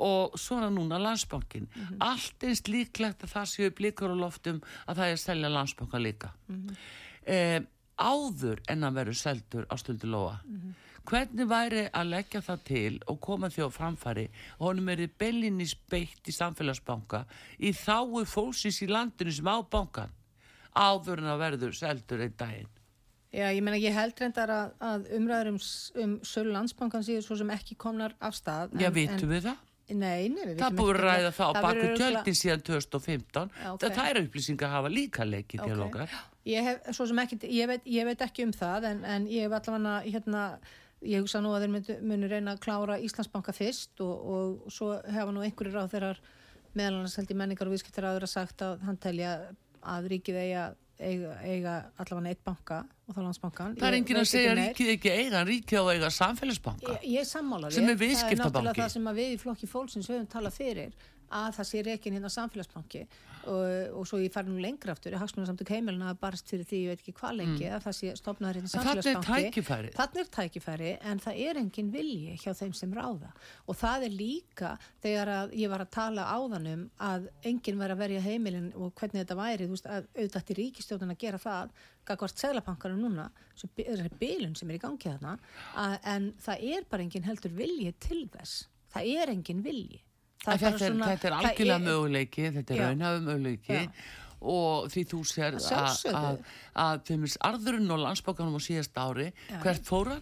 og svona núna landsbankin. Allt einst líklegt að það séu blikur á loftum að það er að selja landsbanka líka. eh, áður en að verður seldur á stöldu lóa. Hvernig væri að leggja það til og koma því á framfæri og honum er bellinni speitt í samfélagsbanka í þáu fólksins í landinu sem á bankan áður en að verður seldur einn daginn. Já, ég meina, ég held reyndar að, að umræður um, um sölu landsbankan síður svo sem ekki komnar af stað. Já, vitum við það? Nei, nei, við Það vitum búið að ekki- ræða það á það baku tjöldin síðan 2015. Já, ok. Það er upplýsingar hafa líka leikið til Ok. okkar. Ég hef, svo sem ekki, ég veit, ég veit ekki um það en, en ég hef allavega hérna, ég hugsa nú að þeir munu reyna að klára Íslandsbanka fyrst og, og svo hefa nú einhverjir á þeirrar meðal annars held í menningar og viðskiptir aður að sagt að hann telja að ríkið eiga, eiga, eiga allavega eitt banka og þá landsbankan. Það er enginn að segja meir. ríkið ekki eiga, ríkið á að eiga samfélagsbanka. Ég, ég sammála Sem er þér. Það er náttúrulega það sem að við í flokki fólksins höfum talað fyrir að það sé reikin hérna samfélagsbanki. Og, og svo ég fari nú lengra aftur í hagsmunarsamtök heimilina að barst fyrir því ég veit ekki hvað lengi að það sé stopnaður hérna Mm. En þarna er samfélagsbanki. tækifærið. Þannig er tækifæri en það er engin vilji hjá þeim sem ráða. Og það er líka þegar að ég var að tala áðanum að enginn var að verja heimilin og hvernig þetta væri, þú veist, að auðvitað til ríkistjóðan að gera það, gagvart seglabankarum núna, sem er bilun sem er í gangi þarna, að, en það er bara enginn heldur vilji til þess. Það er enginn vilji Þetta er, svona- þetta er algjörlega möguleiki, þetta er raunhafum möguleiki Já. og því þú sér Að að, sjálfsögðu. að, að þeim er arðurinn og landsbókanum á síðast ári, Já. hvert fór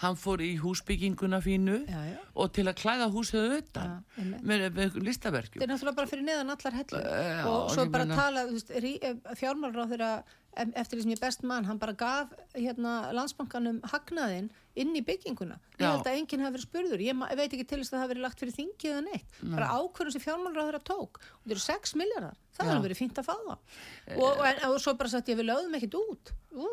hann? Fór í húsbygginguna fínu Já, og til að klæða húsið utan með, með listaverkjum. Þetta er náttúrulega bara fyrir neðan allar hellu Já, og svo bara meina- tala, þú veist, fjármálur á þeirra eftir því sem ég best mann, hann bara gaf hérna landsbankanum hagnaðinn inn í bygginguna. Ég held að enginn hafi verið spurður. Ég veit ekki til þess að það hafi verið lagt fyrir þingið eða neitt. Bara ákvörðum sem fjármálur á þeirra tók. Og þetta eru 6 miljardar. Það hefur verið fínt að fá það. Og, og, en, og svo bara sagt ég við lögðum ekkit út. Ú,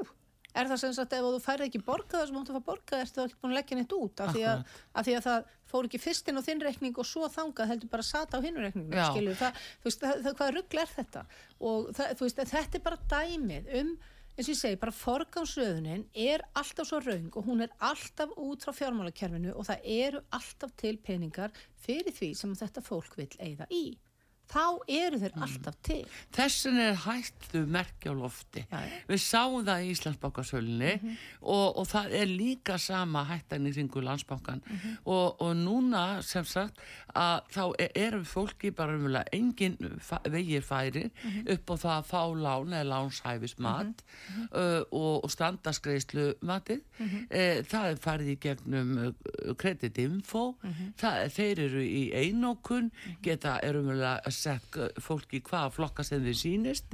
er það sem sagt ef þú færði ekki borgað sem áttu að fá borgað ertu ekki búin að leggja neitt út af því, að, af því að það fór ekki fyrst inn á þinn reikning og svo þangað heldur bara sata á hinn skilur það, það, það, hvað ruggl er þetta? Og veist, þetta er bara dæmið um, eins og ég segi, bara forgámsröðunin er alltaf svo raung og hún er alltaf út frá fjármálakerfinu og það eru alltaf til peningar fyrir því sem þetta fólk vil eigða í þá eru þeir alltaf til. Þessin er hættu merkja á lofti. Já. Við sáum það í Íslandsbankasölunni og, og það er líka sama hættan í ringu landsbankan og, og núna sem sagt að þá e- eru fólki bara umverulega engin vegir færi upp á það að fá lán eða lánshæfis mat uh, og, og standaskreislu matið. Eh, það er farið í gegnum uh, kreditinfo, þeir eru í einókun, geta er umverulega sett uh, fólki hvaða flokka sem þeir sýnist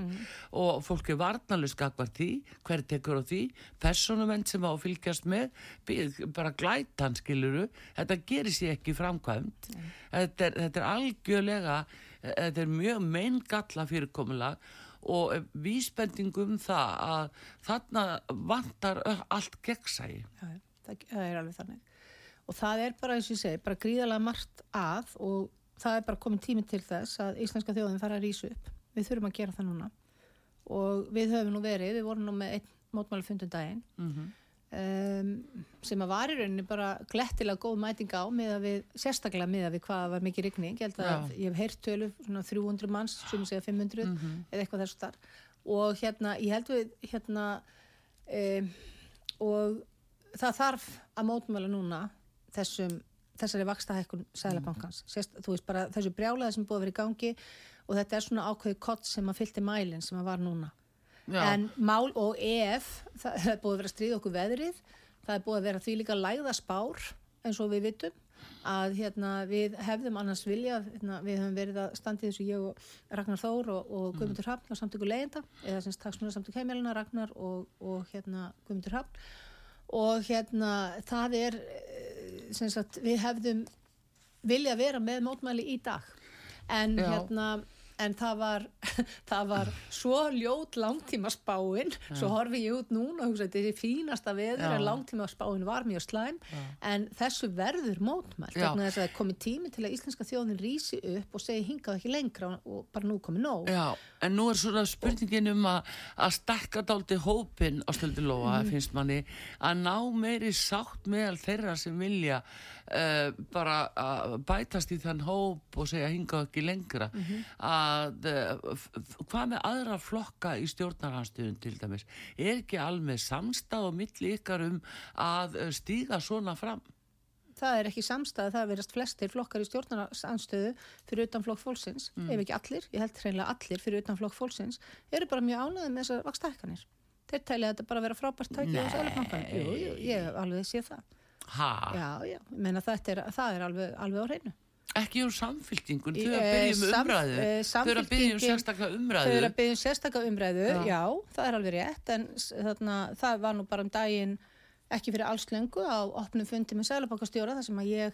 og fólk er varnalust gagvar því, hver tekur á því persónumenn sem á að fylgjast með bara glætan skiluru þetta gerir sér ekki framkvæmt. Þetta, er, þetta er algjörlega þetta er mjög meingalla fyrirkomulag og eh, vísbending um það að þarna vantar allt gegnsægi það, það er alveg þannig. Og það er bara, eins og ég segi, bara gríðarlega margt að og það er bara komin tími til þess að íslenska þjóðin fara að rísa upp við þurfum að gera það núna og við höfum nú verið, við vorum nú með einn mótmála fundum daginn Mhm. um, sem að var í rauninni bara glettilega góð mæting á að við, sérstaklega með að við hvað var mikið rigning, ég held að Já. ég hef heyrt tölu svona 300 manns, sem segja 500 Mhm. eða eitthvað þessu þar og hérna, ég held við hérna um, og það þarf að mótmæla núna þessum þessari vaksta hækkun sælabankans Sérst, þú veist bara þessu brjálaði sem búið að vera í gangi og þetta er svona ákveði kott sem að fylgti mælinn sem að var núna. Já. en mál og ef það það er búið að vera að stríða okkur veðrið. Það er búið að vera því líka lægða spár eins og við vitum að hérna, við hefðum annars vilja hérna, við höfum verið að standa í þessu ég og Ragnar Þór og, og Guðmundur Hrafn og samtöku leiðenda, eða sem taksmjöla samtöku heimilina Ragnar og, og hérna, Guðmundur Hrafn. Og hérna það er sagt, við hefðum vilja vera með mótmæli í dag en Já. hérna en það var, það var svo ljót langtíma spáin svo horfi ég út núna og hugsa þetta er fínasta veður Já. en langtíma spáin var mjög slæm. En þessu verður mótmælt þess að það er komið tími til að íslenska þjóðin rísi upp og segi hingað ekki lengra og bara nú komið nóg. Já, en nú er svona spurningin um að, að stakka dálti hópin á stöldulóa, finnst manni, að ná meiri sátt meðal þeirra sem vilja uh, bara að bætast í þann hóp og segja hingað ekki lengra. Að, uh, f- f- hvað með aðra flokka í stjórnarhansstuðun til dæmis? Er ekki alveg samstað og milli ykkar um að uh, stíga svona fram? það er ekki samstæð, það verðast flestir flokkar í stjórnarsanstöðu fyrir utan flokk fólksins, ef ekki allir, ég held hreinlega allir fyrir utan flokk fólksins, eru bara mjög ánæðið með þessar vakstækkanir. Þeir tælja þetta bara að vera frábært á sælubankan. Jú, jú, ég alveg sé það. Ha? Já, já, ég meina þetta er, það er alveg, alveg á hreinu. Ekki um samfylkingun, þau Í- eru að eh, byrja um umræðu. eh, Þau eru að byrja um sérstaklega umræðu. Þau eru að byggja um sérstaka umræðu, Já. já. það er alveg rétt, en þarna, það var nú bara um daginn ekki fyrir alls löngu á opnum fundi með sælubankastjóra þar sem að ég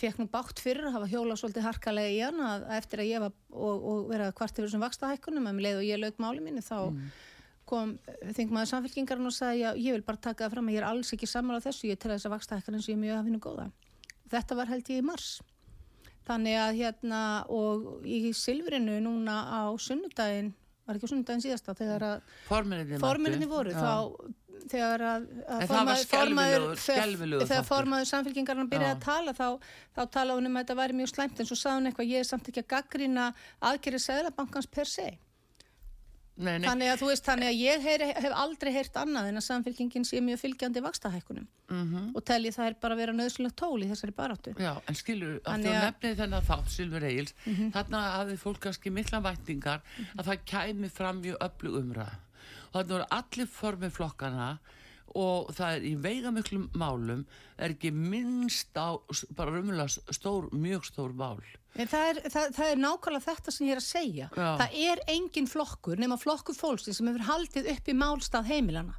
fekk nú bátt fyrir að hafa hjóla svolítið harkalega í hann að, eftir að ég var og, og vera kvart yfir þessum vakstahækkunum að um leið og ég lauk máli mínu þá kom þingmaður samfélkingarinn og sagði að ég vil bara taka það fram að ég er alls ekki sammála þessu, ég tel að þess að vakstahækkunum sem ég mjög að finna góða. Þetta var held ég í mars. Þannig að hérna og í Silfrinu núna á sunnudaginn, var ekki á sunnudaginn síðasta þegar að forminni voru þá þegar að, að það var skelfilegur- þegar, þegar formaður samfélkingarna byrjaði Já. að tala þá, þá talaði hún um að þetta væri mjög slæmt en svo sagði hún eitthvað ég er samt ekki að gaggrina aðgerið Sæðlabankans per se Nei, nei, þannig að þú veist þannig að ég heyri, hef aldrei heyrt annað en að samfélkingin sé mjög fylgjandi vakstahækkunum Mhm. og telji það er bara að vera nöðsulegt tól í þessari baráttu. Já, en skilur, að Þannig þú að- nefnið þennan þátt, Silfur Egils, þarna hafði fólk kannski mikla væntingar að það kæmi fram mjög öflug umræð. Og þarna voru allir formið flokkana og það er í veigamiklum málum, er ekki minnst á bara rumlega stór, mjög stór mál. En það er, það, það er nákvæmlega þetta sem ég er að segja. Já. Það er engin flokkur nema flokkur fólksins sem hefur haldið upp í málstað heimilana.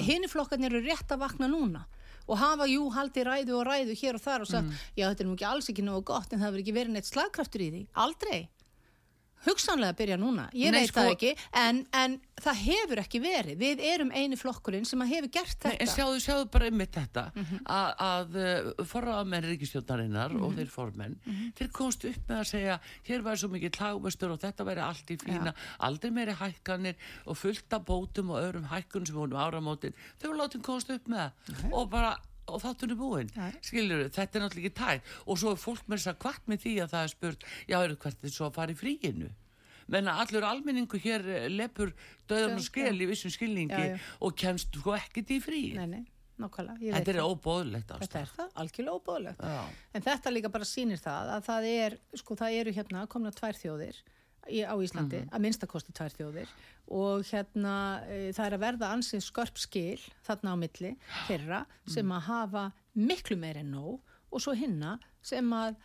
Hini flokkarnir eru rétt að vakna núna og hafa jú haldið ræðu og ræðu hér og þar og sagt, já þetta er nú ekki alls ekki nógu gott en það hefur ekki verið neitt slagkraftur í því. Aldrei. Hugsanlega að byrja núna, ég Nei, veit sko- það ekki, en, en það hefur ekki verið. Við erum eini flokkurinn sem hefur gert Nei, þetta. en sjáðu, sjáðu bara einmitt þetta Mhm. að, að uh, forraðamenn ríkistjórnarinnar og þeir formenn Mhm. þeir komst upp með að segja hér væri svo mikið hlagvestur og þetta væri allt í fína aldrei meiri hækkanir og fullt af bótum og öðrum hækkun sem vorum áramótin þau voru látið komast upp með það og bara og þáttunni búinn, Nei. skilur þetta er náttúrulega ekki tæk og svo er fólk með þess að kvart með því að það er spurt já, eru hvert þið svo að fara í fríinu menna allur almenningu hér eh, lepur döðan og skil í vissum skilningi Já, já. og kemst sko ekkert í frí Nei, nei, nákvæmlega. Þetta er óbóðlegt Þetta ástæð. er það, algjörlega óbúðlegt. Já. En þetta líka bara sýnir það að það er, sko það eru hérna komna tvær þjóðir á Íslandi, Mhm. að minnstakosti tvær þjóðir og hérna e, það er að verða ansið skörp skil þarna á milli þeirra sem Mhm. að hafa miklu meir en nóg og svo hinna sem að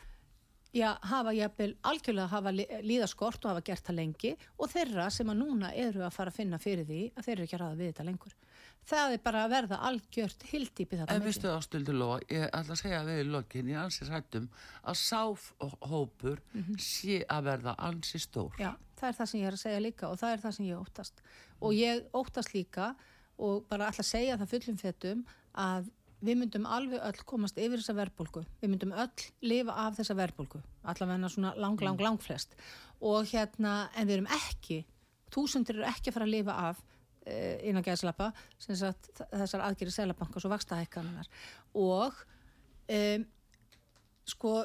já, hafa jafnvel algjörlega hafa líðaskort og hafa gert það lengi og þeirra sem að núna eru að fara að finna fyrir því að þeir eru ekki að ráða við þetta lengur. Það er bara að verða algjört hildýpi þetta En veistu ástildur Lóa, ég ætla að segja við í lokin, ég ansi sættum að sáfhópur sé að verða ansi stór. Já, það er það sem ég er að segja líka og það er það sem ég óttast. Og ég óttast líka og bara ætla að segja það fullum fettum að við myndum alveg öll komast yfir þessa verðbólgu. Við myndum öll lifa af þessa verðbólgu. Allavega svona lang, lang, lang flest. Og hérna, en við erum ekki, Þúsundir eru ekki að fara að lifa af uh, innan gæðslappa þessar aðgerið selabankars og vakstahækkanar og um, sko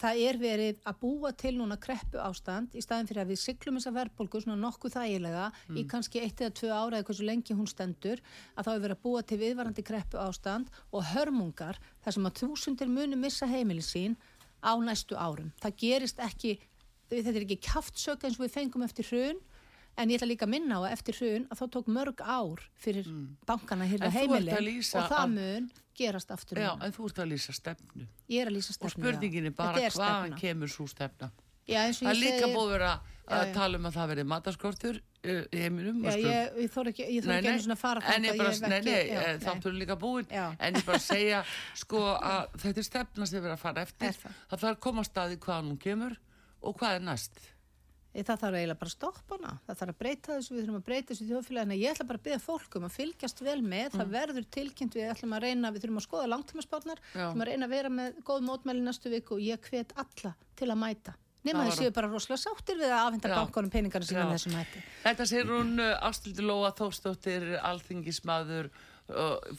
það er verið að búa til núna kreppu ástand í staðin fyrir að við syklum þessa verðbólgu svona nokkuð þægilega mm. í kannski eitt eða tvö ára eða hversu lengi hún stendur að þá er verið að búa til viðvarandi kreppu ástand og hörmungar þar sem að þúsundir muni missa heimili sín á næstu árum. Það gerist ekki, þetta er ekki kaftsök eins og við fengum eftir hrun En ég ætla líka að minna á að eftir hrun að þá tók mörg ár fyrir mm. bankana hérna heimilin og það mun gerast aftur. Já, en þú ert að lýsa stefnu. Ég er að lýsa stefnu, já. Og spurningin er bara er hvað kemur svo stefna. Já, eins og ég segi... Það er líka búið verið að, tala um að það verið mataskortur í heiminum. Já, ég, ég þór ekki, ég þór ekki einu svona fara að ég ekki... Nei, nei, eh, þáttur er líka búin. Já. En ég bara segja, sko, að þetta er stefna sem við erum að fara eftir. Og hvað er næst það þarf eiginlega bara að stoppa hana. Það þarf að breyta þessu, við þurfum að breyta þessu þjóðfélagina ég ætla bara að byggja fólkum að fylgjast vel með. Mm. það verður tilkynnt, við ætlum að reyna við þurfum að skoða langtímaspárnar við þurfum að reyna að vera með góð mótmæli næstu viku og ég hvet alla til að mæta. Nema þess að ég er bara rosalega sáttir við að afhenda bankunum peningarna síðan þessum hætti. Þetta sér hún uh, Ástildur Lóa Þórstóttir alþingismadur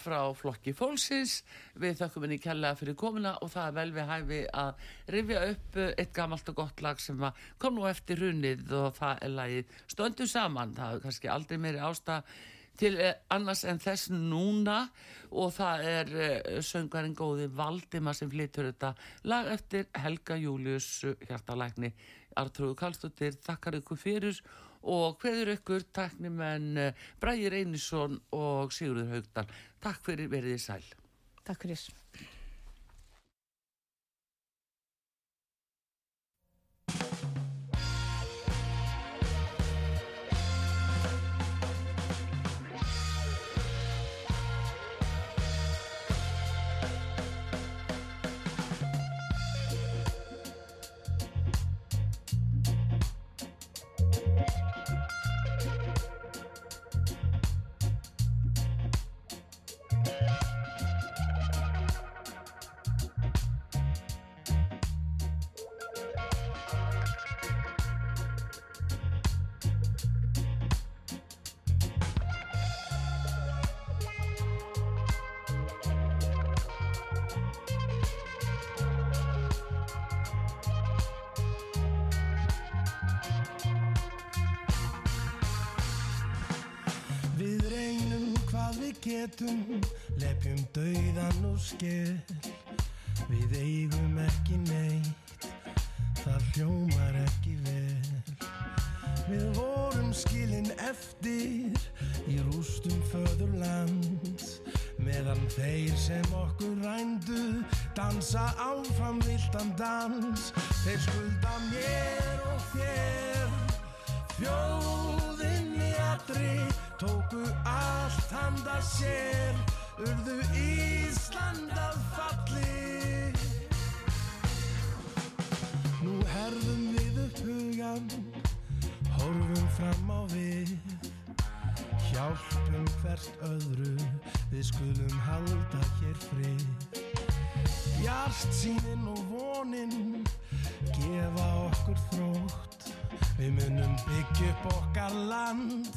frá flokki fólksins. Við þakkum henni kella fyrir komuna og það er vel við hæfi að rifja upp eitt gamalt og gott lag sem kom nú eftir runnið og það er lagið stöndu saman. Það er kannski aldrei meiri ástað til eh, annars en þess núna og það er eh, söngarinn góði Valdima sem flyttur þetta lag eftir Helga Július hjartalækni. Artrúðu Kallstóttir þakkar ykkur fyrir og hveður ykkur taknimenn eh, Bræðir Einarsson og Sigurður Haugdal. Takk fyrir verið í sæl. Takk fyrir. Getum lepjum dauðan og skell við eigum ekki neitt það hljómar ekki vel. Við vorum skilin eftir í rústum föðurland meðan þeir sem okkur rændu dansa áfram viltan dans. Þeir skulda mér og þér fjóðinn í allri tóku allt handa sér urðu Ísland að falli. Nú herðum við upp hugan horfum fram á við. Hjálpum hvert öðru við skulum halda hér frið. Hjart sínin og vonin gefa okkur þrótt við munum byggja upp okkar land.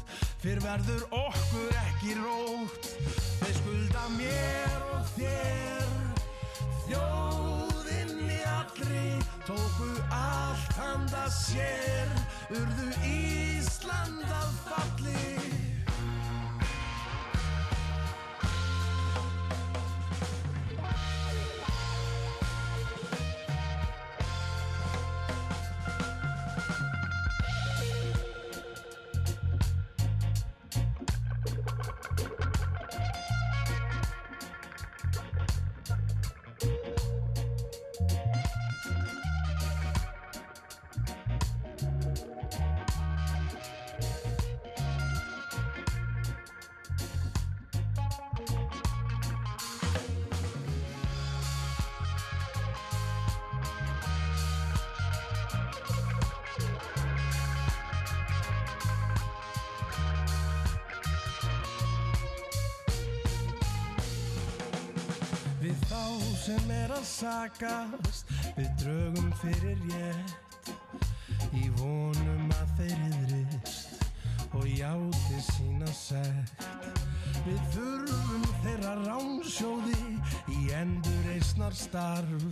Fyrr verður okkur ekki rótt. Þeir skulda mér og þér. Þjóðinn í allri tóku allt handa sér. Urðu Ísland að falli sakast. Við drögum fyrir rétt í vonum að þeir yðrist játi sína sekt. Við þurfum þeirra ránsjóði í endur eisnar starf.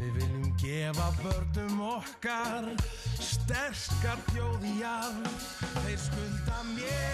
Við viljum gefa börnum okkar sterskar þjóði jarf Þeir skulda mér